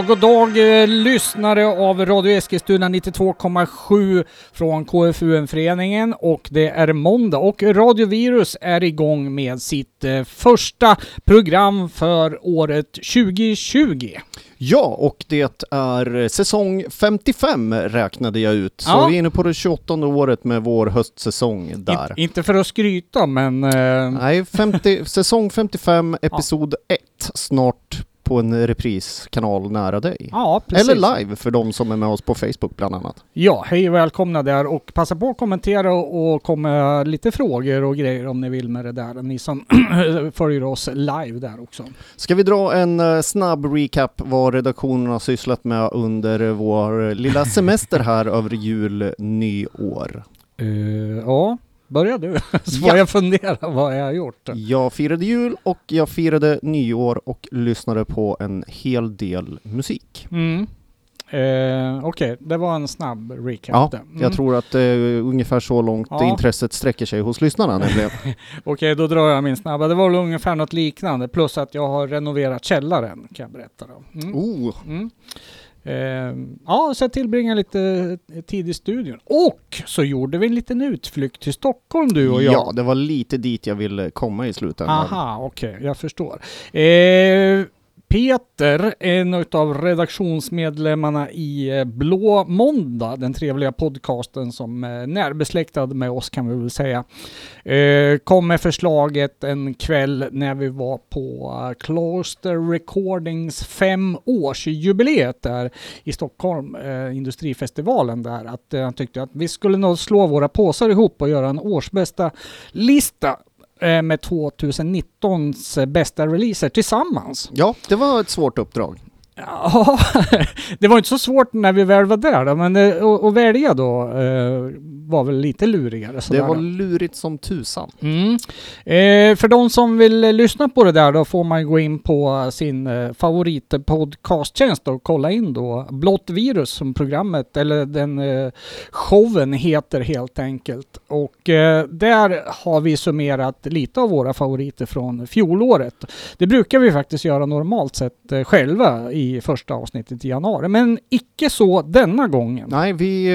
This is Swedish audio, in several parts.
Ja, god dag eh, lyssnare av Radio Eskilstuna 92,7 från KFUM-föreningen och det är måndag och Radio Virus är igång med sitt eh, första program för året 2020. Ja, och det är säsong 55 räknade jag ut. Så Ja. vi är inne på det 28 året med vår höstsäsong där. In, inte för att skryta, men... eh, Nej, 50, säsong 55, episod 1, snart på en repriskanal nära dig. ja, precis. Eller live för de som är med oss på Facebook bland annat. Ja, hej och välkomna där och passa på att kommentera och, komma med lite frågor och grejer om ni vill med det där. Ni som följer oss live där också. Ska vi dra en eh, snabb recap vad redaktionen har sysslat med under vår lilla semester här över jul, nyår? Uh, ja, börja du. Så får Ja. jag fundera vad jag har gjort. Jag firade jul och jag firade nyår och lyssnade på en hel del musik. Mm. Uh, Okej, det var en snabb recap. Ja. Mm. jag tror att är ungefär så långt Ja. intresset sträcker sig hos lyssnarna nämligen. Okej, då drar jag min snabba. Det var väl ungefär något liknande. Plus att jag har renoverat källaren, kan jag berätta då. Mm. Oh, Mm. Eh, ja, så jag tillbringade lite tid i studion. Och så gjorde vi en liten utflykt till Stockholm du och jag. ja, det var lite dit jag ville komma i slutändan. Aha, okej, jag förstår. Eh, Peter, en av redaktionsmedlemmarna i eh, Blå Måndag, den trevliga podcasten som är närbesläktad med oss kan vi väl säga, eh, kom med förslaget en kväll när vi var på Closter Recordings femårsjubileet där i Stockholm, Industrifestivalen där, att han tyckte att vi skulle nog slå våra påsar ihop och göra en årsbästa lista Eh, med 2019s eh, bästa releaser tillsammans. Ja, det var ett svårt uppdrag. Ja, det var inte så svårt när vi väl var där då, men eh, att att välja då eh, var väl lite lurigare. Det sådär var då. lurigt som tusan. Mm. Eh, för de som vill eh, lyssna på det där då får man gå in på sin eh, favoritpodcasttjänst och kolla in då Blått virus som programmet eller den eh, showen heter helt enkelt. Och eh, där har vi summerat lite av våra favoriter från fjolåret. Det brukar vi faktiskt göra normalt sett eh, själva i första avsnittet i januari, men icke så denna gången. Nej, vi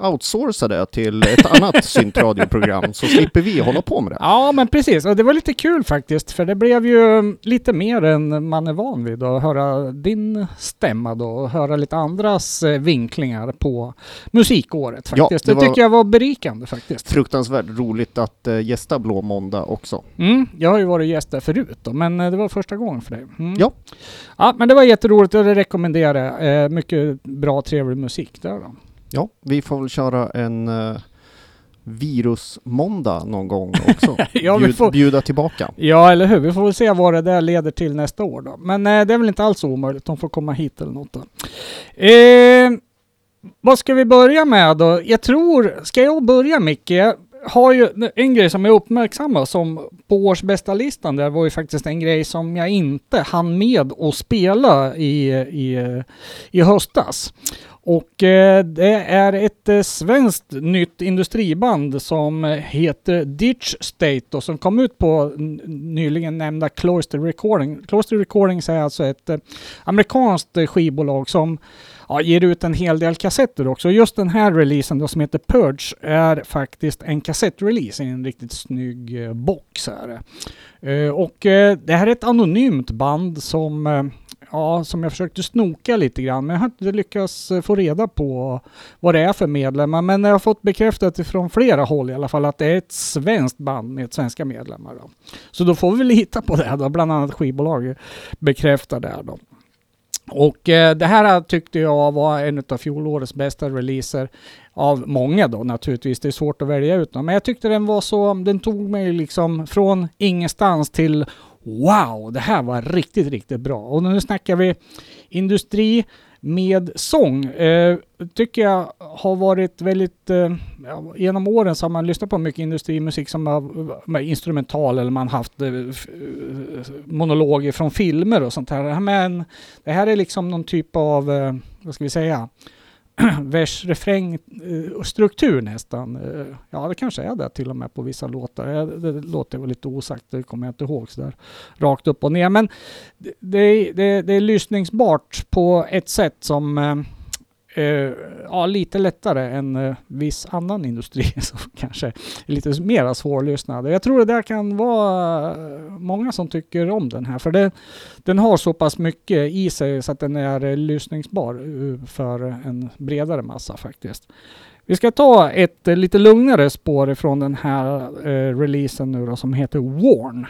eh, outsourcade till ett annat syntradioprogram så slipper vi hålla på med det. Ja, men precis. Och det var lite kul faktiskt, för det blev ju lite mer än man är van vid att höra din stämma då och höra lite andras eh, vinklingar på musikåret Ja, faktiskt. det det var- tycker jag var berikande faktiskt. Fruktansvärt roligt att eh, gästa Blå Måndag också. Mm, jag har ju varit gäst där förut då, men det var första gången för dig. Mm. Ja. Ja, men det var jätteroligt rekommenderar jag. Eh, mycket bra, trevlig musik där då. Ja, vi får väl köra en eh, virusmåndag någon gång också. Ja, Bjud, får- Bjuda tillbaka. Ja, eller hur? Vi får väl se vad det där leder till nästa år då. Men eh, det är väl inte alls omöjligt. De får komma hit eller något då. Eh, vad ska vi börja med då? Jag tror, ska jag börja Micke? Jag har ju en grej som jag uppmärksammar som på årsbästa listan där var ju faktiskt en grej som jag inte hann med att spela i, i, i höstas. Och eh, det är ett eh, svenskt nytt industriband som heter Ditch State och som kom ut på nyligen nämnda Cloister Recording. Cloister Recordings är alltså ett eh, amerikanskt skivbolag som ja, ger ut en hel del kassetter också. Just den här releasen då som heter Purge är faktiskt en kassettrelease i en riktigt snygg eh, box här. Eh, och eh, det här är ett anonymt band som Ja, som jag försökte snoka lite grann, men jag har inte lyckats få reda på vad det är för medlemmar. Men jag har fått bekräftat från flera håll i alla fall att det är ett svenskt band med svenska medlemmar. Då. Så då får vi lita på det då, bland annat skivbolag bekräftar det här då. Och eh, det här tyckte jag var en av fjolårets bästa releaser av många då naturligtvis. Det är svårt att välja ut dem. Men jag tyckte den var så, den tog mig liksom från ingenstans till wow, det här var riktigt, riktigt bra. Och nu snackar vi industri med sång. Eh, tycker jag har varit väldigt, eh, genom åren så har man lyssnat på mycket industrimusik som har med instrumental eller man haft eh, monologer från filmer och sånt här. Men det här är liksom någon typ av, eh, vad ska vi säga, vers-refräng-struktur eh, nästan. Eh, ja, det kanske är det till och med på vissa låtar. Eh, det låter väl lite osagt, det kommer jag inte ihåg sådär rakt upp och ner. Men det, det, det är lyssningsbart på ett sätt som eh, ja, lite lättare än eh, viss annan industri som kanske är lite mer svårlyssnad. Jag tror det där kan vara eh, många som tycker om den här, för det, den har så pass mycket i sig så att den är eh, lyssningsbar eh, för en bredare massa faktiskt. Vi ska ta ett eh, lite lugnare spår ifrån den här eh, releasen nu då som heter Warn.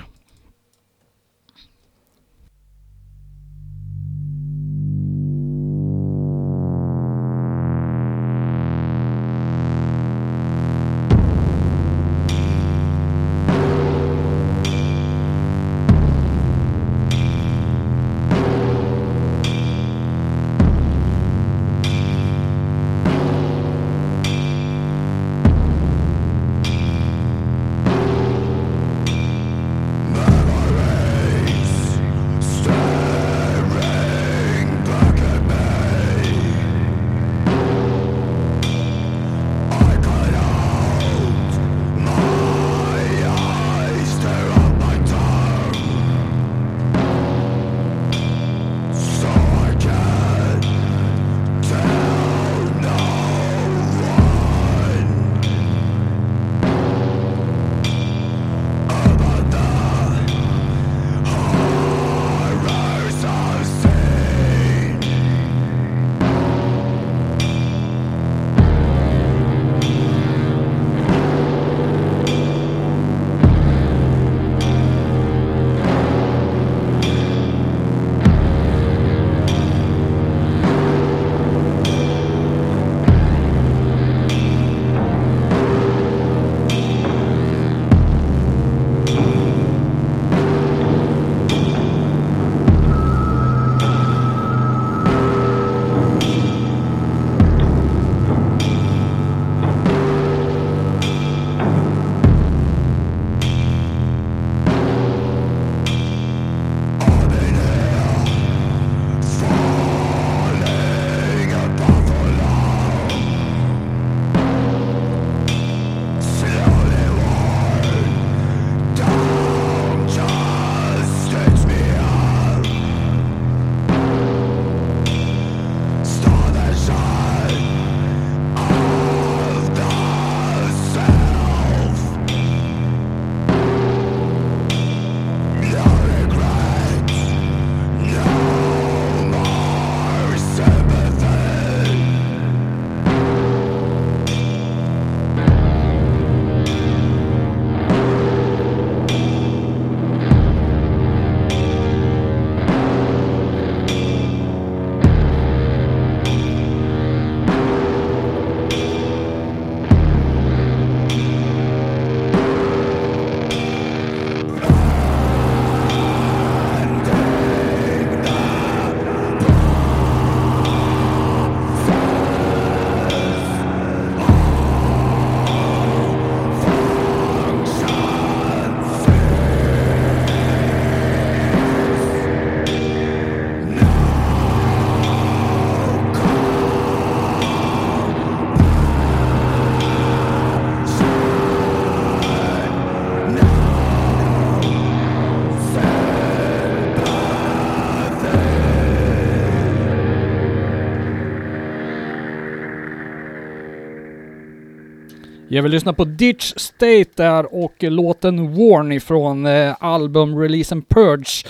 Jag vill lyssna på Ditch State där och låten Warn ifrån eh, albumreleasen Purge.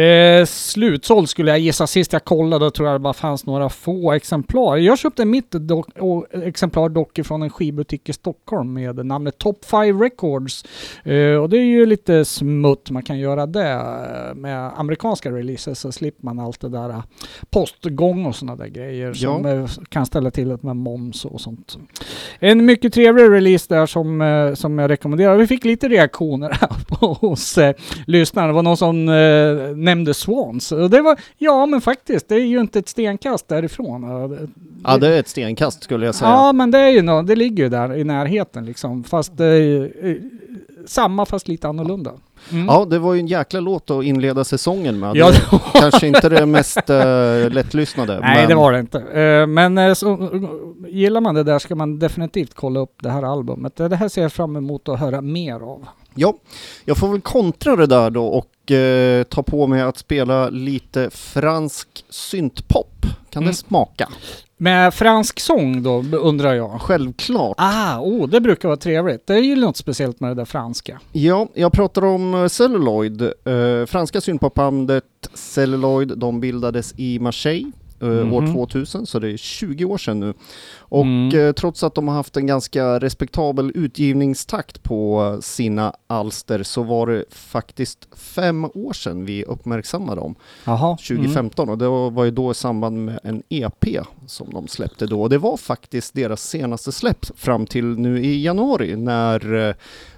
Eh, slutsåld skulle jag gissa. Sist jag kollade tror jag det bara fanns några få exemplar. Jag köpte mitt dock, exemplar dock från en skivbutik i Stockholm med namnet Top 5 Records. Eh, och det är ju lite smutt man kan göra det. Med amerikanska releases så slipper man allt det där eh, postgång och sådana där grejer ja. som eh, kan ställa till det med moms och sånt. En mycket trevlig release där som, eh, som jag rekommenderar. Vi fick lite reaktioner här hos eh, lyssnarna. Det var någon som eh, nämnde Swans. Och det var, ja men faktiskt, det är ju inte ett stenkast därifrån. Ja det är ett stenkast skulle jag säga. Ja men det är ju no, det ligger ju där i närheten liksom. Fast eh, samma fast lite annorlunda. Mm. Ja, det var ju en jäkla låt att inleda säsongen med. Ja, Kanske inte det mest uh, lättlyssnade. Nej, men det var det inte. Eh, men eh, så, gillar man det där ska man definitivt kolla upp det här albumet. Det här ser jag fram emot att höra mer av. Ja, jag får väl kontra det där då och ta på mig att spela lite fransk syntpop. Kan Mm. det smaka? Med fransk sång då, undrar jag. Självklart. Ah, oh, det brukar vara trevligt. Det är ju något speciellt med det där franska. Ja, jag pratar om eh, Celluloid. Eh, franska syntpopbandet Celluloid, de bildades i Marseille eh, år Mhm. 2000, så det är 20 år sedan nu. Och Mm. eh, trots att de har haft en ganska respektabel utgivningstakt på sina alster så var det faktiskt fem år sedan vi uppmärksammade dem. Jaha. 2015 och det var ju då i samband med en EP som de släppte då. Och det var faktiskt deras senaste släpp fram till nu i januari när eh,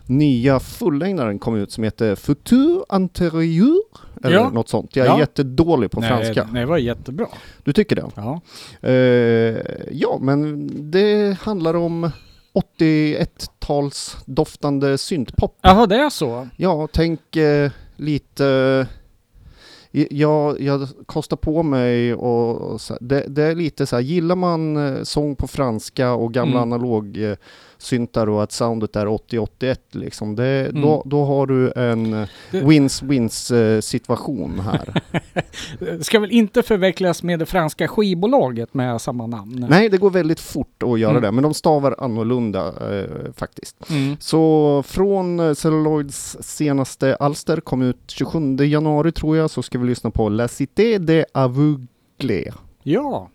nya fullängdaren kom ut som heter Futur Antérieur eller Ja. något sånt. Jag är Ja. jättedålig på nej, franska. Nej, det var jättebra. Du tycker det? Ja. Eh, ja, men det handlar om 81-tals doftande syntpop. Jaha, det är så? Ja, tänk eh, lite... i- Jag, jag kostar på mig och, och så, det, det är lite så här, gillar man eh, sång på franska och gamla Mm. analog eh, syntar och att soundet är 80-81 liksom, det, Mm. då, då har du en eh, wins-wins eh, situation här. Det ska väl inte förväxlas med det franska skivbolaget med samma namn? Nej, det går väldigt fort att göra Mm. det, men de stavar annorlunda eh, faktiskt. Mm. Så från eh, Celluloids senaste alster, kom ut 27 januari tror jag, så ska vi lyssna på La Cité des Aveugles. Ja.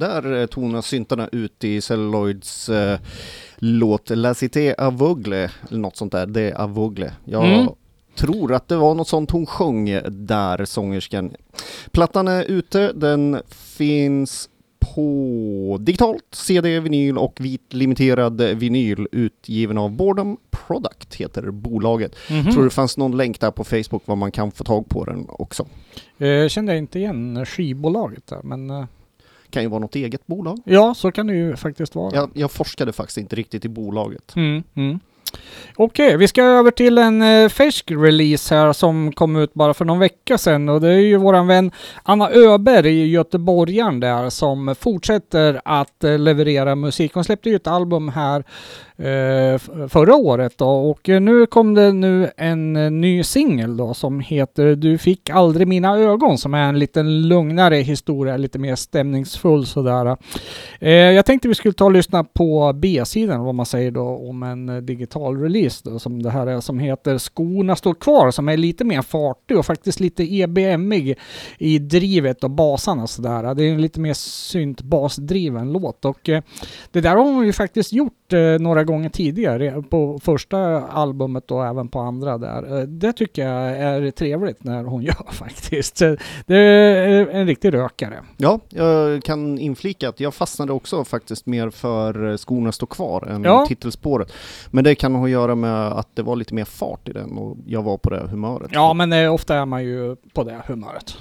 Ja, där eh, tonar syntarna ut i Celluloids eh, låt La Cité Aveugle, eller något sånt där, det är Aveugle. Jag Mm. tror att det var något sånt hon sjöng där, sångerskan. Plattan är ute, den finns på digitalt, CD, vinyl och vit limiterad vinyl utgiven av Boredom Product heter bolaget. Mhm. Tror det fanns någon länk där på Facebook var man kan få tag på den också. Eh, kände jag inte igen skivbolaget där, men eh, Kan ju vara något eget bolag. ja, så kan det ju faktiskt vara. Jag, jag forskade faktiskt inte riktigt i bolaget. Mm, mm. Okej, vi ska över till en eh, färsk release här som kom ut bara för någon vecka sedan och det är ju våran vän Anna Öberg, göteborgaren där, som fortsätter att eh, leverera musik. Hon släppte ju ett album här Eh, förra året då, och eh, nu kom det nu en eh, ny singel då som heter Du fick aldrig mina ögon som är en lite lugnare historia, lite mer stämningsfull sådär. Jag tänkte vi skulle ta och lyssna på B-sidan, vad man säger då, om en digital release då, som det här är, som heter Skorna står kvar, som är lite mer fartig och faktiskt lite EBMig i drivet och basarna sådär. Det är en lite mer synt-basdriven låt och det där har hon ju faktiskt gjort några några gånger tidigare, på första albumet och även på andra där. Eh, det tycker jag är trevligt när hon gör faktiskt. Det är en riktig rökare. Ja, jag kan inflika att jag fastnade också faktiskt mer för eh, Skorna står kvar än Ja. titelspåret. Men det kan ha att göra med att det var lite mer fart i den och jag var på det humöret. Ja, men eh, ofta är man ju på det humöret.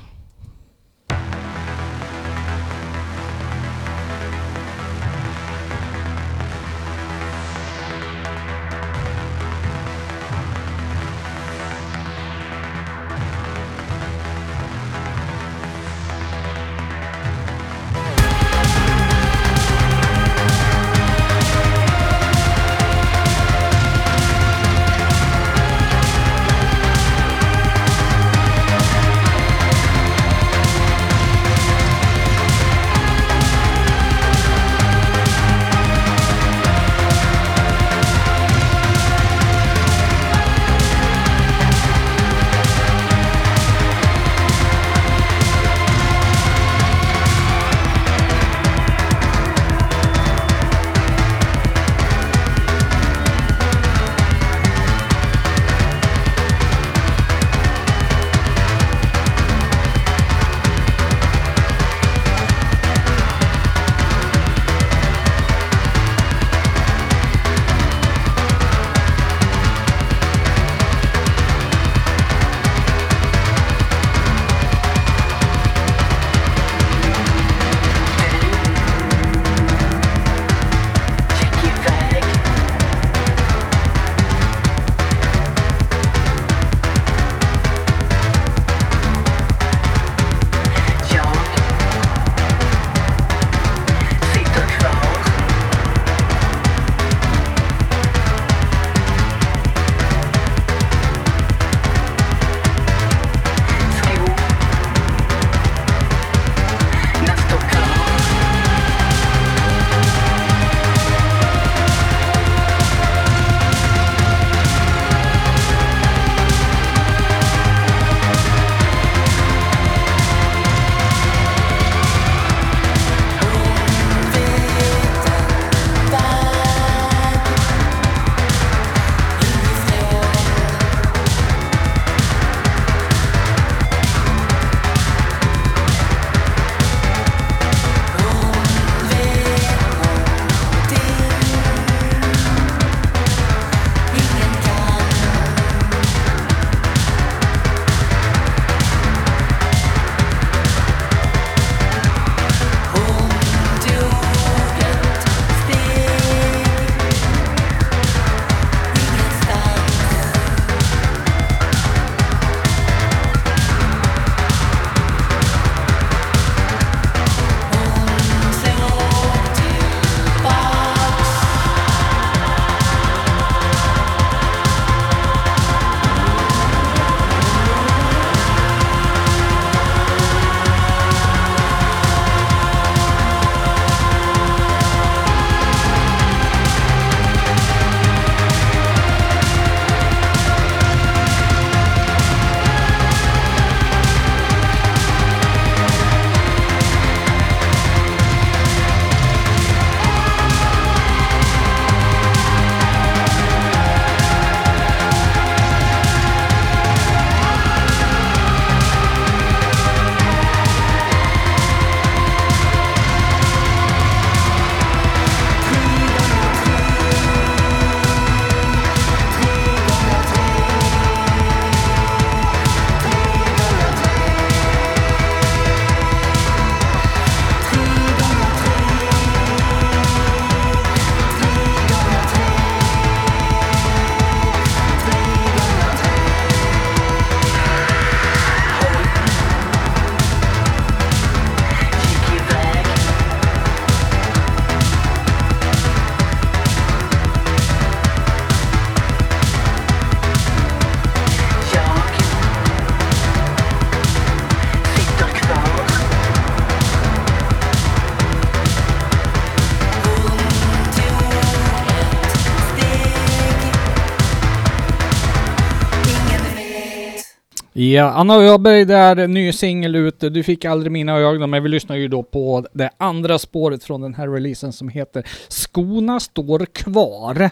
Ja, Anna Öberg där, ny singel ute. Du fick aldrig mina ögon, men vi lyssnar ju då på det andra spåret från den här releasen som heter Skona står kvar.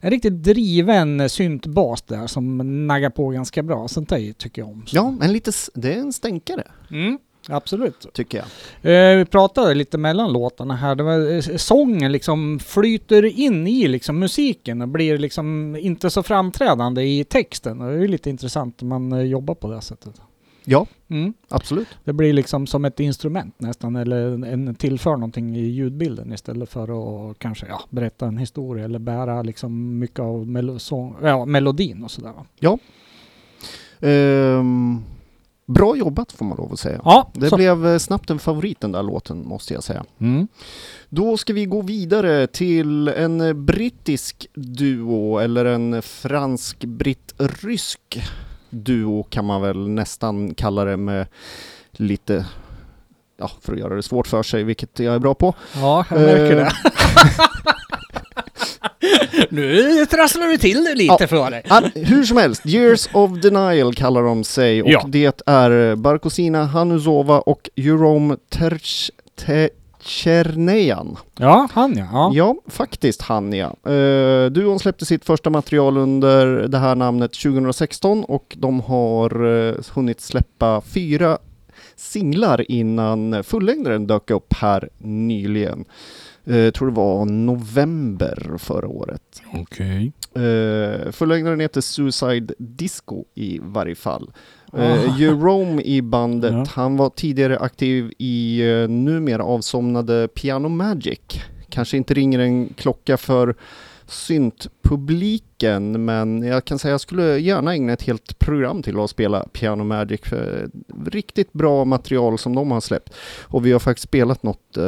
En riktigt driven syntbas där som naggar på ganska bra. Sånt där tycker jag om. Så. Ja, en lite, det är en stänkare, Mm, absolut. tycker jag. Eh, vi pratade lite mellan låtarna här. Det var, eh, sången liksom flyter in i liksom musiken och blir liksom inte så framträdande i texten. Det är lite intressant när man eh, jobbar på det sättet. Ja, Mm. absolut. Det blir liksom som ett instrument nästan, eller en, tillför någonting i ljudbilden istället för att kanske ja, berätta en historia eller bära liksom mycket av melo- sång, ja, melodin och sådär. va. Ehm, bra jobbat får man lov att säga. Ja, Det så. blev eh, snabbt en favorit den där låten måste jag säga. Mm. Då ska vi gå vidare till en eh, brittisk duo eller en fransk-britt-rysk duo kan man väl nästan kalla det med lite, ja för att göra det svårt för sig, vilket jag är bra på. Ja, jag märker Eh, det. nu trasslar du till det lite Ja. för dig. Hur som helst, Years of Denial kallar de sig och Ja. det är Barkosina Hanuzova och Jerome Terch Tchernejan. Ja, han ja. ja. Ja, faktiskt han ja. Uh, duon släppte sitt första material under det här namnet 2016 och de har eh, hunnit släppa fyra singlar innan fullängdaren dök upp här nyligen. Uh, tror det var november förra året. Okej. Uh, fullängdaren heter Suicide Disco i varje fall. Ah. Uh, Jerome i bandet, Ja. han var tidigare aktiv i uh, numera avsomnade Piano Magic. Kanske inte ringer en klocka för syntpubliken, men jag kan säga jag skulle gärna ägna ett helt program till att spela Piano Magic. För riktigt bra material som de har släppt. Och vi har faktiskt spelat något, eh,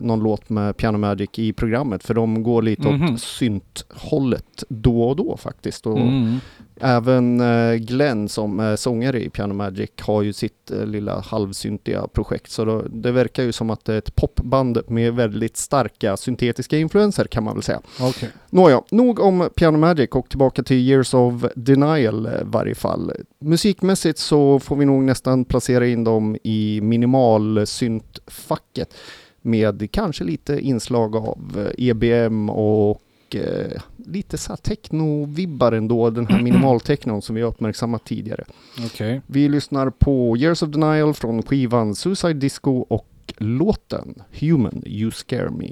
någon låt med Piano Magic i programmet, för de går lite Mhm. åt synthållet då och då faktiskt. Och Mm. Även eh, Glenn som är sångare i Piano Magic har ju sitt eh, lilla halvsyntiga projekt. Så då, det verkar ju som att det är ett popband med väldigt starka syntetiska influenser kan man väl säga. Okej. Nåja, nog om Piano Magic och tillbaka till Years of Denial eh, i varje fall. Musikmässigt så får vi nog nästan placera in dem i minimalsyntfacket med kanske lite inslag av eh, EBM och eh, lite så här techno-vibbar ändå, den här minimaltechnon som vi har uppmärksammat tidigare. Okej. Vi lyssnar på Years of Denial från skivan Suicide Disco och låten Human You Scare Me.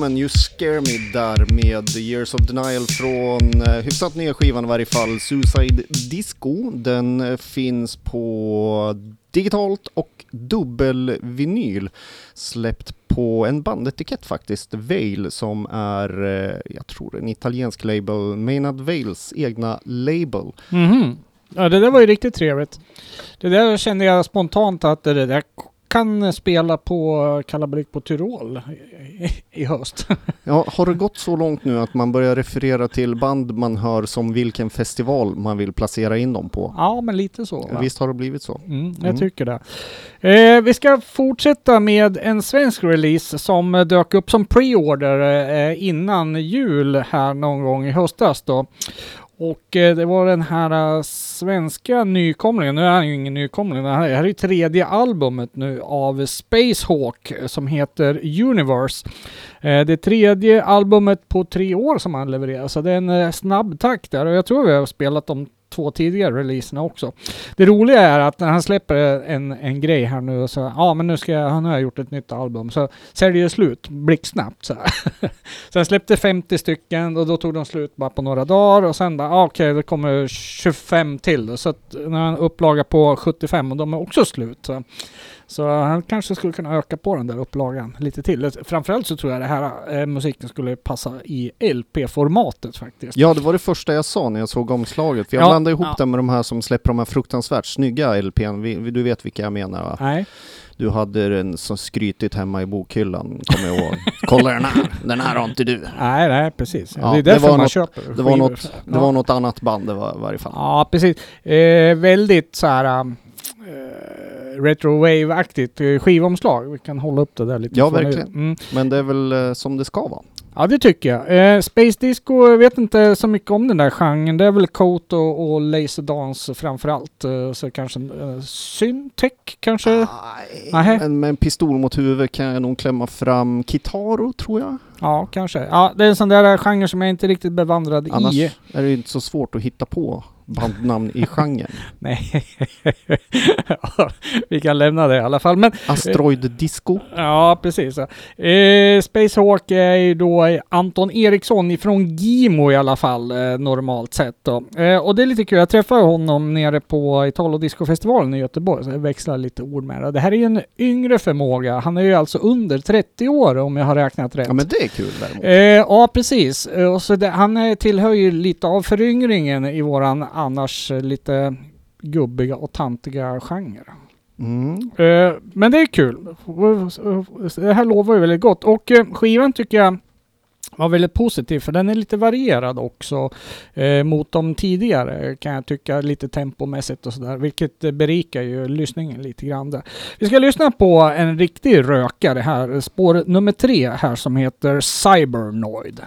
Human You Scare Me där med Years of Denial från eh, hyfsat nya skivan i varje fall, Suicide Disco. Den eh, finns på digitalt och dubbelvinyl. Släppt på en bandetikett faktiskt, Veil, som är, eh, jag tror en italiensk label, Maynard Vails egna label. Mhm. Ja, det där var ju riktigt trevligt. Det där kände jag spontant att det där kan spela på Kalabalik på Tyrol i, i höst. Ja, har det gått så långt nu att man börjar referera till band man hör som vilken festival man vill placera in dem på? Ja, men lite så. Va? Visst har det blivit så? Mm, jag Mm. tycker det. Eh, vi ska fortsätta med en svensk release som dök upp som pre-order eh, innan jul här någon gång i höstas då. Och eh, det var den här eh, svenska nykomlingen, nu är han ju ingen nykomling, det här, det här är ju tredje albumet nu av Spacehawk eh, som heter Universe. Det tredje albumet på tre år som han levererar, så det är en snabb takt där och jag tror vi har spelat de två tidigare releaserna också. Det roliga är att när han släpper en, en grej här nu och så, ja men nu ska jag, han har gjort ett nytt album, så säljer det slut blixtsnabbt så här. så han släppte 50 stycken och då tog de slut bara på några dagar och sen bara, ah, okej det kommer 25 till. Så att när han upplaga på 75 och de är också slut. Så. Så han kanske skulle kunna öka på den där upplagan lite till. Framförallt så tror jag det här eh, musiken skulle passa i LP-formatet faktiskt. Ja, det var det första jag sa när jag såg omslaget. För jag Ja, blandade ihop ja. det med de här som släpper de här fruktansvärt snygga LPn. Du vet vilka jag menar va? Nej. Du hade den så skrytigt hemma i bokhyllan, kommer jag ihåg. Kolla den här, den här har inte du. Nej, nej precis. Ja, det är det därför var man något- köper Det var, skivor. något, det Ja. var något annat band det var i varje fall. Ja, precis. Eh, väldigt så här um, eh, retro wave-aktigt eh, skivomslag. Vi kan hålla upp det där lite. Ja, verkligen. Mm. Men det är väl eh, som det ska vara. Ja, det tycker jag. Eh, Space Disco, jag vet inte så mycket om den där genren. Det är väl Coat och, och Laserdance framförallt. Eh, så kanske eh, Syntech kanske? Nej, men med en pistol mot huvudet kan jag nog klämma fram Kitaro, tror jag. Ja, kanske. Ja, det är en sån där genre som jag inte riktigt bevandrad Annars i. är det inte så svårt att hitta på bandnamn i genren. Nej. ja, vi kan lämna det i alla fall. Men Asteroid Disco. Ja, precis. Eh, Spacehawk är ju då Anton Eriksson ifrån Gimo i alla fall, eh, normalt sett. Eh, och det är lite kul, jag träffade honom nere på Italo Disco-festivalen i Göteborg, så jag växlar lite ord med det. Det här är ju en yngre förmåga, han är ju alltså under 30 år om jag har räknat rätt. Ja men det är kul däremot. Eh, ja, precis. Eh, och så det, han tillhör ju lite av föryngringen i våran annars eh, lite gubbiga och tantiga genre. Mm. Eh, men det är kul. Det här lovar ju väldigt gott. Och eh, skivan tycker jag var väldigt positiv för den är lite varierad också eh, mot de tidigare kan jag tycka lite tempomässigt och sådär vilket berikar ju lyssningen lite grann där. Vi ska lyssna på en riktig rökare här, spår nummer tre här som heter. Cybernoid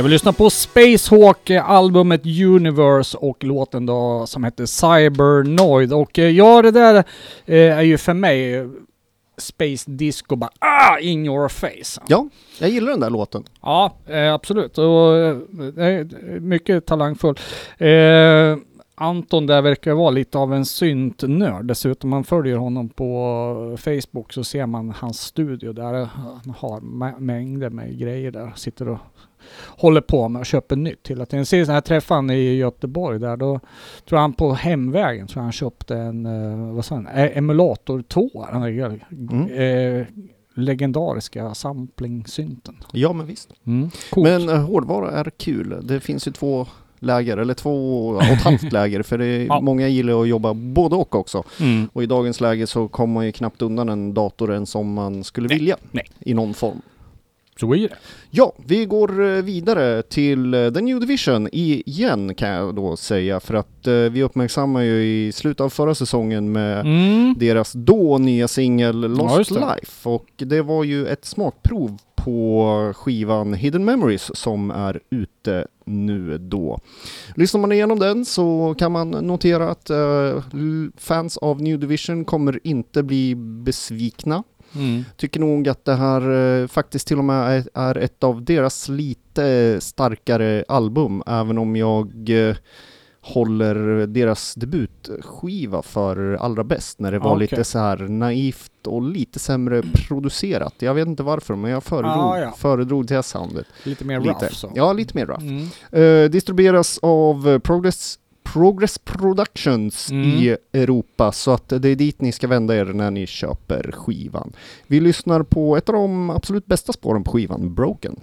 Jag vill lyssna på Spacehawk, eh, albumet Universe och låten då som heter Cybernoid. Och eh, ja, det där eh, är ju för mig Space Disco bara ah, in your face. Ja, jag gillar den där låten. Ja, absolut. Och, mycket talangfull. Anton där verkar vara lite av en syntnörd. Dessutom man följer honom på Facebook så ser man hans studio där han har mä- mängder med grejer där. Sitter och håller på med och köper nytt hela tiden. Senast när jag träffade honom i Göteborg där då tror jag han på hemvägen tror han köpte en, eh, vad sa han, E- emulator 2. Den där, Mm. eh, legendariska sampling-synten. Ja, men visst. Mm. Men eh, hårdvara är kul. Det finns ju två läger, eller två och ett halvt läger, för det är Ja. många gillar att jobba både och också. Mm. Och i dagens läge så kommer man ju knappt undan en dator än som man skulle Nej, vilja nej. i någon form. Så är det. Ja, vi går eh, vidare till eh, The New Division igen kan jag då säga för att eh, vi uppmärksammar ju i slutet av förra säsongen med Mm. deras då nya singel Ja, Lost det. Life och det var ju ett smakprov på skivan Hidden Memories som är ute nu då. Lyssnar man igenom den så kan man notera att eh, fans av New Division kommer inte bli besvikna. Mm. Tycker nog att det här eh, faktiskt till och med är, är ett av deras lite starkare album, även om jag eh, håller deras debutskiva för allra bäst när det var Okej. lite så här naivt och lite sämre producerat. Jag vet inte varför, men jag föredrog, Ah, ja. föredrog det här soundet. Lite mer Lite. rough så. Ja, lite mer rough. Mm. Eh, distribueras av eh, Progress, Progress Productions Mm. i Europa, så att det är dit ni ska vända er när ni köper skivan. Vi lyssnar på ett av de absolut bästa spåren på skivan, Broken.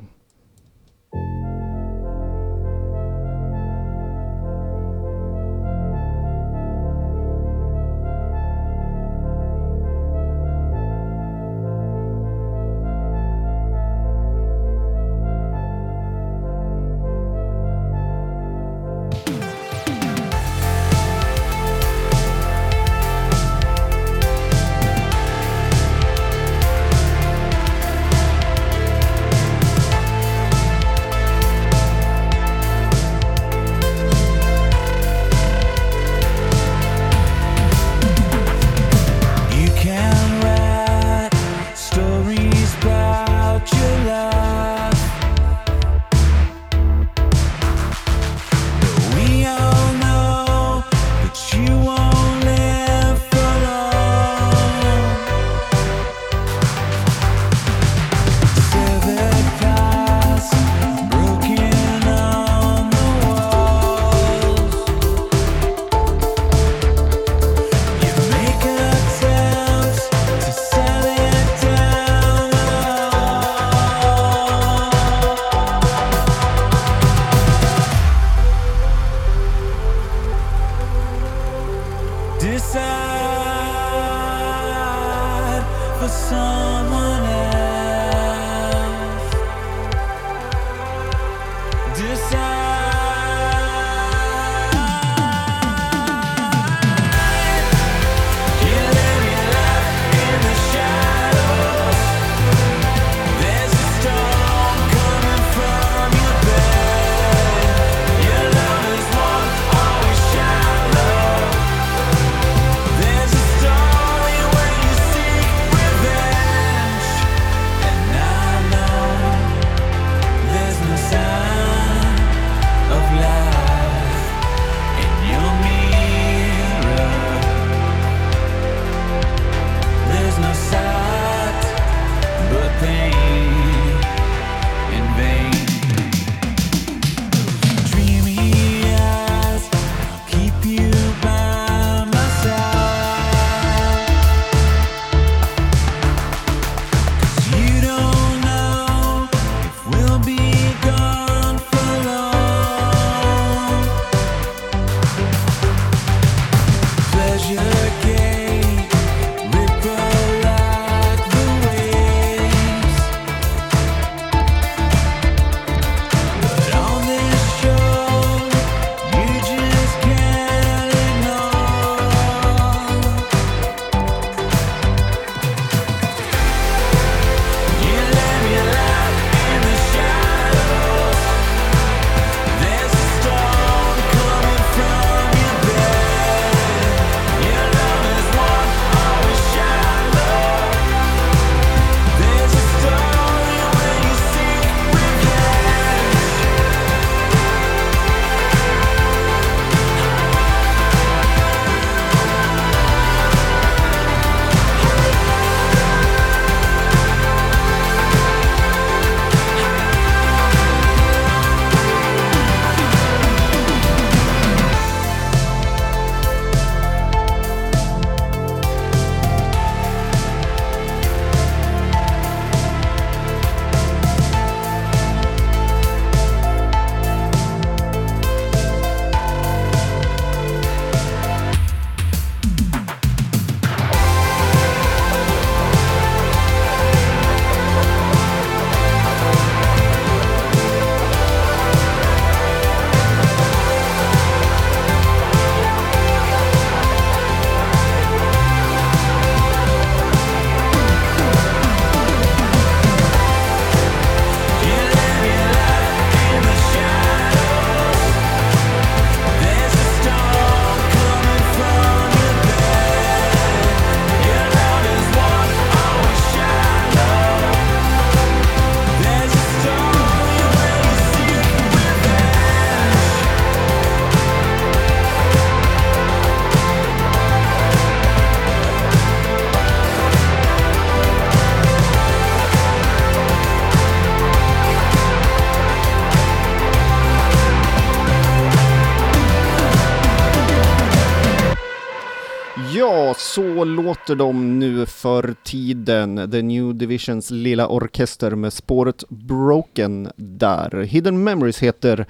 Så låter de nu för tiden. The New Divisions lilla orkester med spåret Broken där. Hidden Memories heter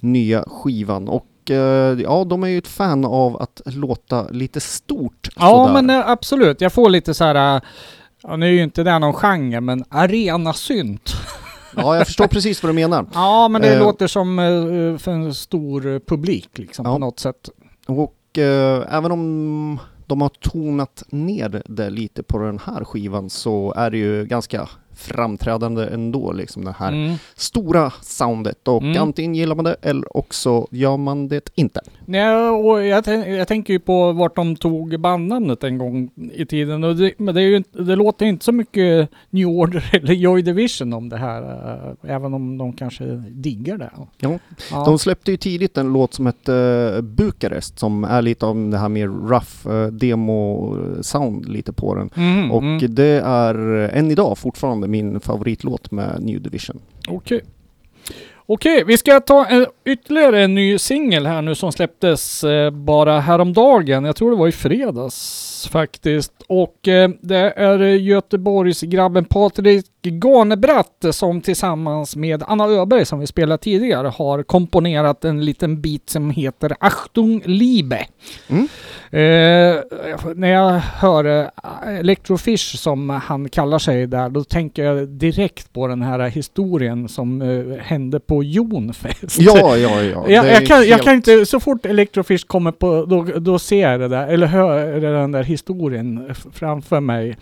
nya skivan och eh, ja, de är ju ett fan av att låta lite stort. Ja, sådär. men eh, absolut. Jag får lite så här... eh, Ja, nu är ju inte det någon genre, men arenasynt. Ja, jag förstår precis vad du menar. Ja, men det Eh. låter som för en stor publik liksom Ja. på något sätt. Och eh, även om de har tonat ner det lite på den här skivan så är det ju ganska framträdande ändå, liksom det här Mm. stora soundet. Och Mm. antingen gillar man det eller också gör man det inte. Nej, och jag, jag tänker ju på vart de tog bandnamnet en gång i tiden. Och det, men det, är ju, det låter inte så mycket New Order eller Joy Division om det här. eh, även om de kanske diggar det. Ja. Ja. De släppte ju tidigt en låt som hette uh, Bukarest som är lite av det här mer rough uh, demo-sound lite på den. Mhm, Och mm. det är än idag fortfarande min favoritlåt med New Division. Okej. Okej, vi ska ta en, ytterligare en ny singel här nu som släpptes eh, bara häromdagen. Jag tror det var i fredags faktiskt. Och eh, det är eh, Göteborgsgrabben Patrik Garnebratt som tillsammans med Anna Öberg som vi spelade tidigare har komponerat en liten bit som heter Achtung Liebe. Mm. Eh, när jag hör eh, Electrofish som han kallar sig där, då tänker jag direkt på den här historien som eh, hände på Jonfest. Ja, ja, ja. Jag, jag, kan, jag kan inte, så fort Electrofish kommer på, då, då ser jag det där, eller hör den där historien framför mig.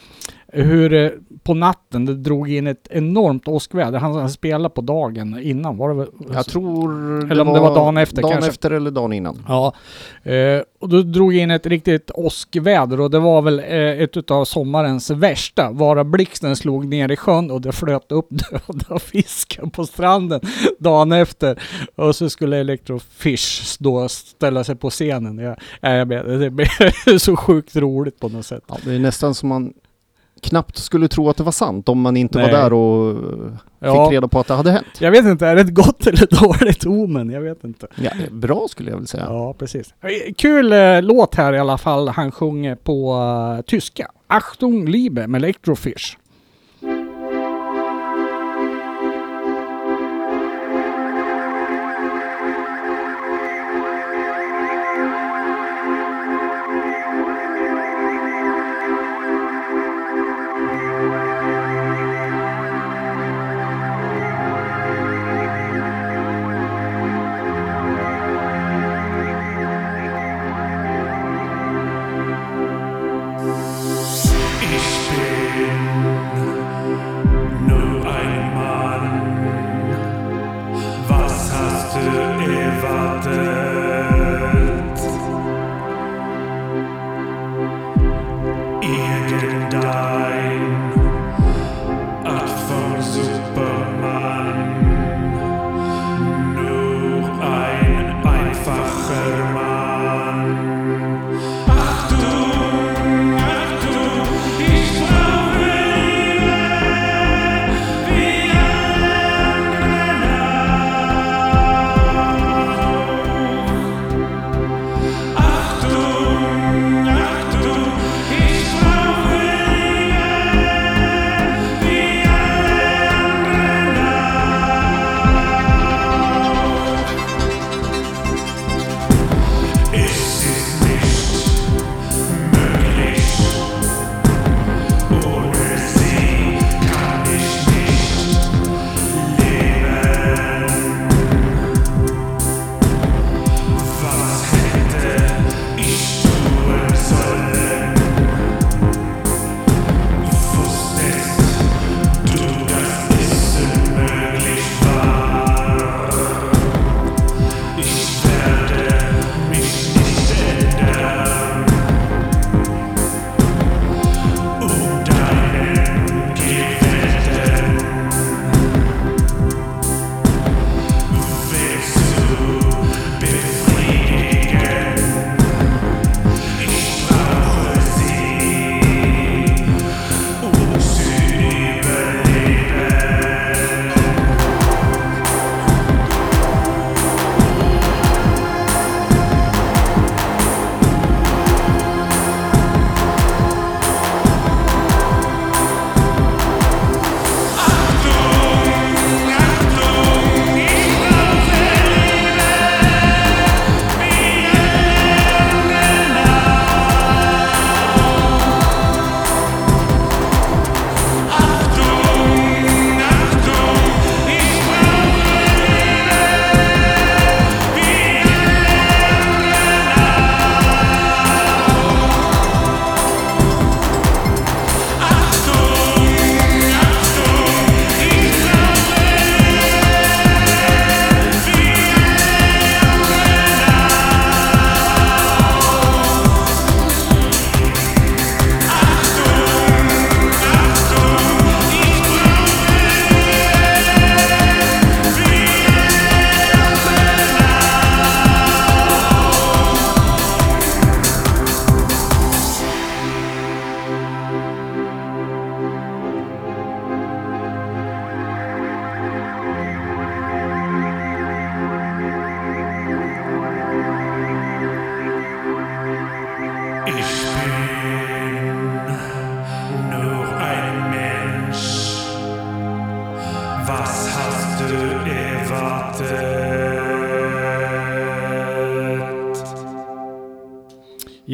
Hur eh, på natten det drog in ett enormt åskväder. Han, han spelade på dagen innan, var det väl? Jag tror Eller om det var dagen efter dagen kanske. efter eller dagen innan. Ja, eh, och då drog in ett riktigt åskväder och det var väl eh, ett av sommarens värsta. Vara blixten slog ner i sjön och det flöt upp döda fiskar på stranden dagen efter. Och så skulle Electrofish då ställa sig på scenen. Jag, ja, jag vet, det blev så sjukt roligt på något sätt. Ja, det är nästan som man knappt skulle tro att det var sant om man inte Nej. var där och eh, fick Ja. reda på att det hade hänt. Jag vet inte, är det ett gott eller dåligt omen? Jag vet inte. Ja, bra skulle jag vilja säga. Ja, precis. Eh, Kul eh, låt här i alla fall. Han sjunger på eh, tyska. Achtung Liebe med Electrofish.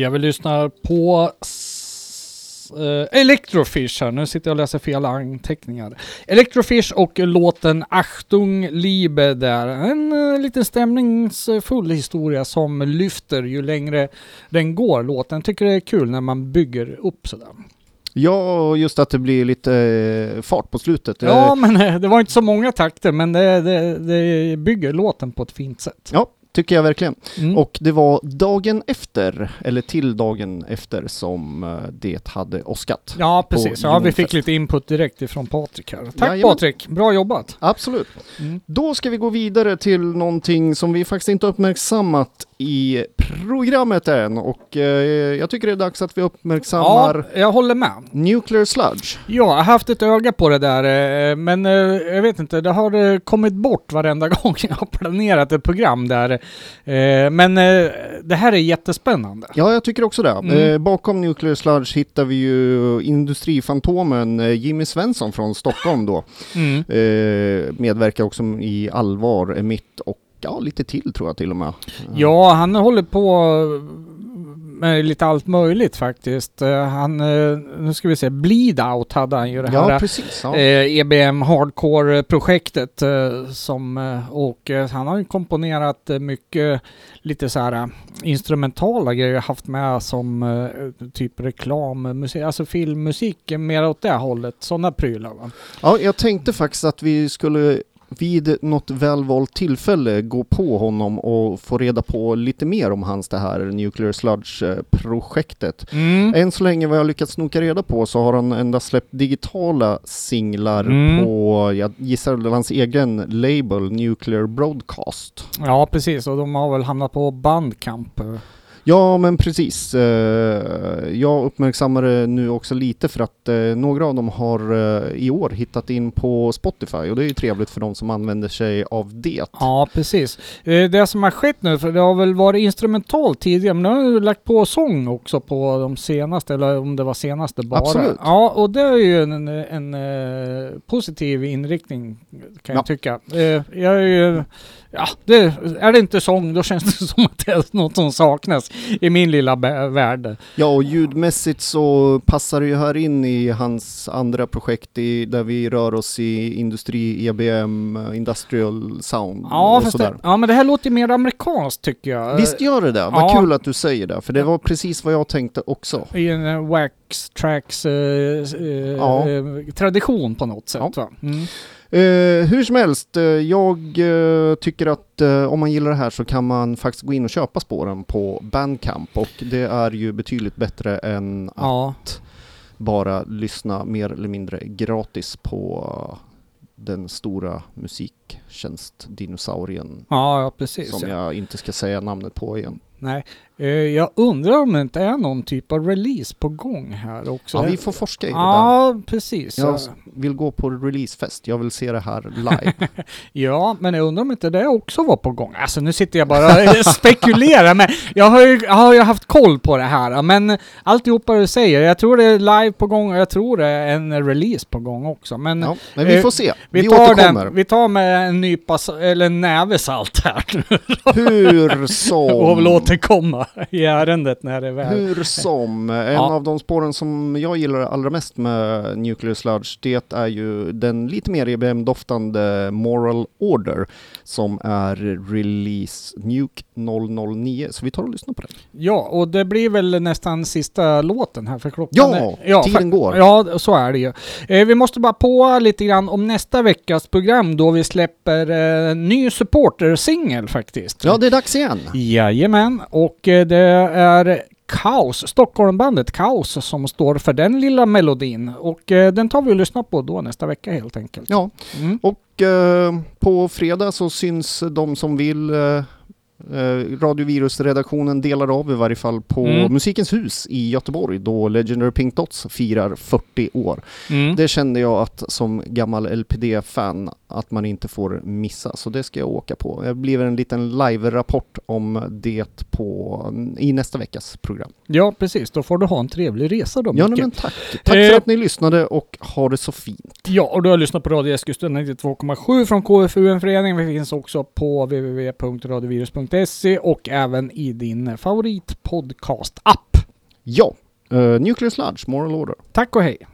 Jag vill lyssna på eh, Electrofish här. Nu sitter jag och läser fel anteckningar. Electrofish och låten Achtung Liebe där. En uh, liten stämningsfull historia som lyfter ju längre den går låten. Tycker det är kul när man bygger upp sådär. Ja, och just att det blir lite eh, fart på slutet. Ja, men det var inte så många takter, men det, det, det bygger låten på ett fint sätt. Ja, tycker jag verkligen. Mm. Och det var dagen efter, eller till dagen efter, som eh, det hade åskat. Ja, precis. Ja, vi fick lite input direkt ifrån Patrik här. Tack Jajamän. Patrik, bra jobbat. Absolut. Mm. Då ska vi gå vidare till någonting som vi faktiskt inte uppmärksammat i programmet än och eh, jag tycker det är dags att vi uppmärksammar Ja, jag håller med. Nuclear Sludge. Ja, jag har haft ett öga på det där, eh, men eh, jag vet inte, det har eh, kommit bort varenda gång jag har planerat ett program där. Eh, Men eh, det här är jättespännande. Ja, jag tycker också det. Mm. Eh, bakom Nuclear Sludge hittar vi ju industrifantomen Jimmy Svensson från Stockholm då. Mm. Medverkar också i Allvar, Emitt och ja, lite till tror jag till och med. Ja, han håller på med lite allt möjligt faktiskt. Eh, Han, eh, nu ska vi se, Bleed Out hade han ju det här Ja, precis. Ja. eh, EBM Hardcore-projektet som, eh, och eh, han har ju komponerat eh, mycket lite så här eh, instrumentala grejer haft med som eh, typ reklammusik, alltså filmmusik eh, mer åt det hållet, sådana prylar va? Ja, jag tänkte faktiskt att vi skulle vid något välvalt tillfälle gå på honom och få reda på lite mer om hans det här Nuclear Sludge-projektet. Mm. Än så länge vad jag lyckats snoka reda på så har han endast släppt digitala singlar Mm. på, jag gissar hans egen label Nuclear Broadcast. Ja precis, och de har väl hamnat på Bandcamp. Ja, men precis. Eh, Jag uppmärksammar det nu också lite för att eh, några av dem har eh, i år hittat in på Spotify och det är ju trevligt för de som använder sig av det. Ja, precis. Det som har skett nu, för det har väl varit instrumentalt tidigare, men nu har ju lagt på sång också på de senaste, eller om det var senaste bara. Absolut. Ja, och det är ju en, en, eh, positiv inriktning kan Ja. jag tycka. Jag är ju, ja, det, är det inte sång då känns det som att det är något som saknas i min lilla värld. Ja, och ljudmässigt så passar det ju här in i hans andra projekt i, där vi rör oss i industri, EBM, industrial sound Ja, och fast det, sådär. ja, men det här låter ju mer amerikanskt tycker jag. Visst gör det det? Vad Ja. kul att du säger det, för det var precis vad jag tänkte också. I en eh, wax tracks eh, eh, Ja. eh, tradition på något sätt Ja. va? Mm. Eh, hur som helst, eh, jag eh, tycker att eh, om man gillar det här så kan man faktiskt gå in och köpa spåren på Bandcamp och det är ju betydligt bättre än att Ja. bara lyssna mer eller mindre gratis på den stora musiktjänst-dinosaurien Ja, ja precis. som ja. jag inte ska säga namnet på igen. Nej. Eh, jag undrar om det inte är någon typ av release på gång här också. Ja, vi får forska i det där. Ja, precis. Jag vill gå på releasefest, jag vill se det här live. ja, men jag undrar om inte det också var på gång. Alltså nu sitter jag bara och spekulerar, men jag har, ju, har ju haft koll på det här. Men alltihopa du säger, jag tror det är live på gång och jag tror det är en release på gång också. Men ja, men vi eh, får se, vi, vi, tar återkommer. den, vi tar med en nypa, eller en näve salt här. Hur som... och vill återkomma i ärendet när det väl... Hur som, en Ja. av de spåren som jag gillar allra mest med Nuclear Sludge, det är ju den lite mer EBM-doftande Moral Order som är release Nuke 009. Så vi tar och lyssnar på den. Ja, och det blir väl nästan sista låten här för klockan Ja, är- tiden fa- går. Ja, så är det ju. Eh, vi måste bara på lite grann om nästa veckas program då vi släpper eh, ny supporter-singel faktiskt. Ja, det är dags igen. Jajamän, och det är Kaos, Stockholmbandet Kaos som står för den lilla melodin. Och eh, den tar vi och lyssnar på då nästa vecka helt enkelt. Ja, Mm. och eh, på fredag så syns de som vill eh, Eh, Radiovirus-redaktionen delar av i varje fall på Mm. Musikens hus i Göteborg då Legendary Pink Dots firar 40 år. Mm. Det kände jag att som gammal LPD-fan att man inte får missa, så det ska jag åka på. Det blir en liten live-rapport om det på, i nästa veckas program. Ja, precis. Då får du ha en trevlig resa då, Ja, nej, men tack. Tack Eh, för att ni lyssnade och ha det så fint. Ja, och du har lyssnat på Radio Eskilstuna 92,7 från KFUM-föreningen. Vi finns också på www.radiovirus.se nuclearsludge.se och även i din favoritpodcast-app. Ja, uh, Nuclear Sludge, Moral Order. Tack och hej!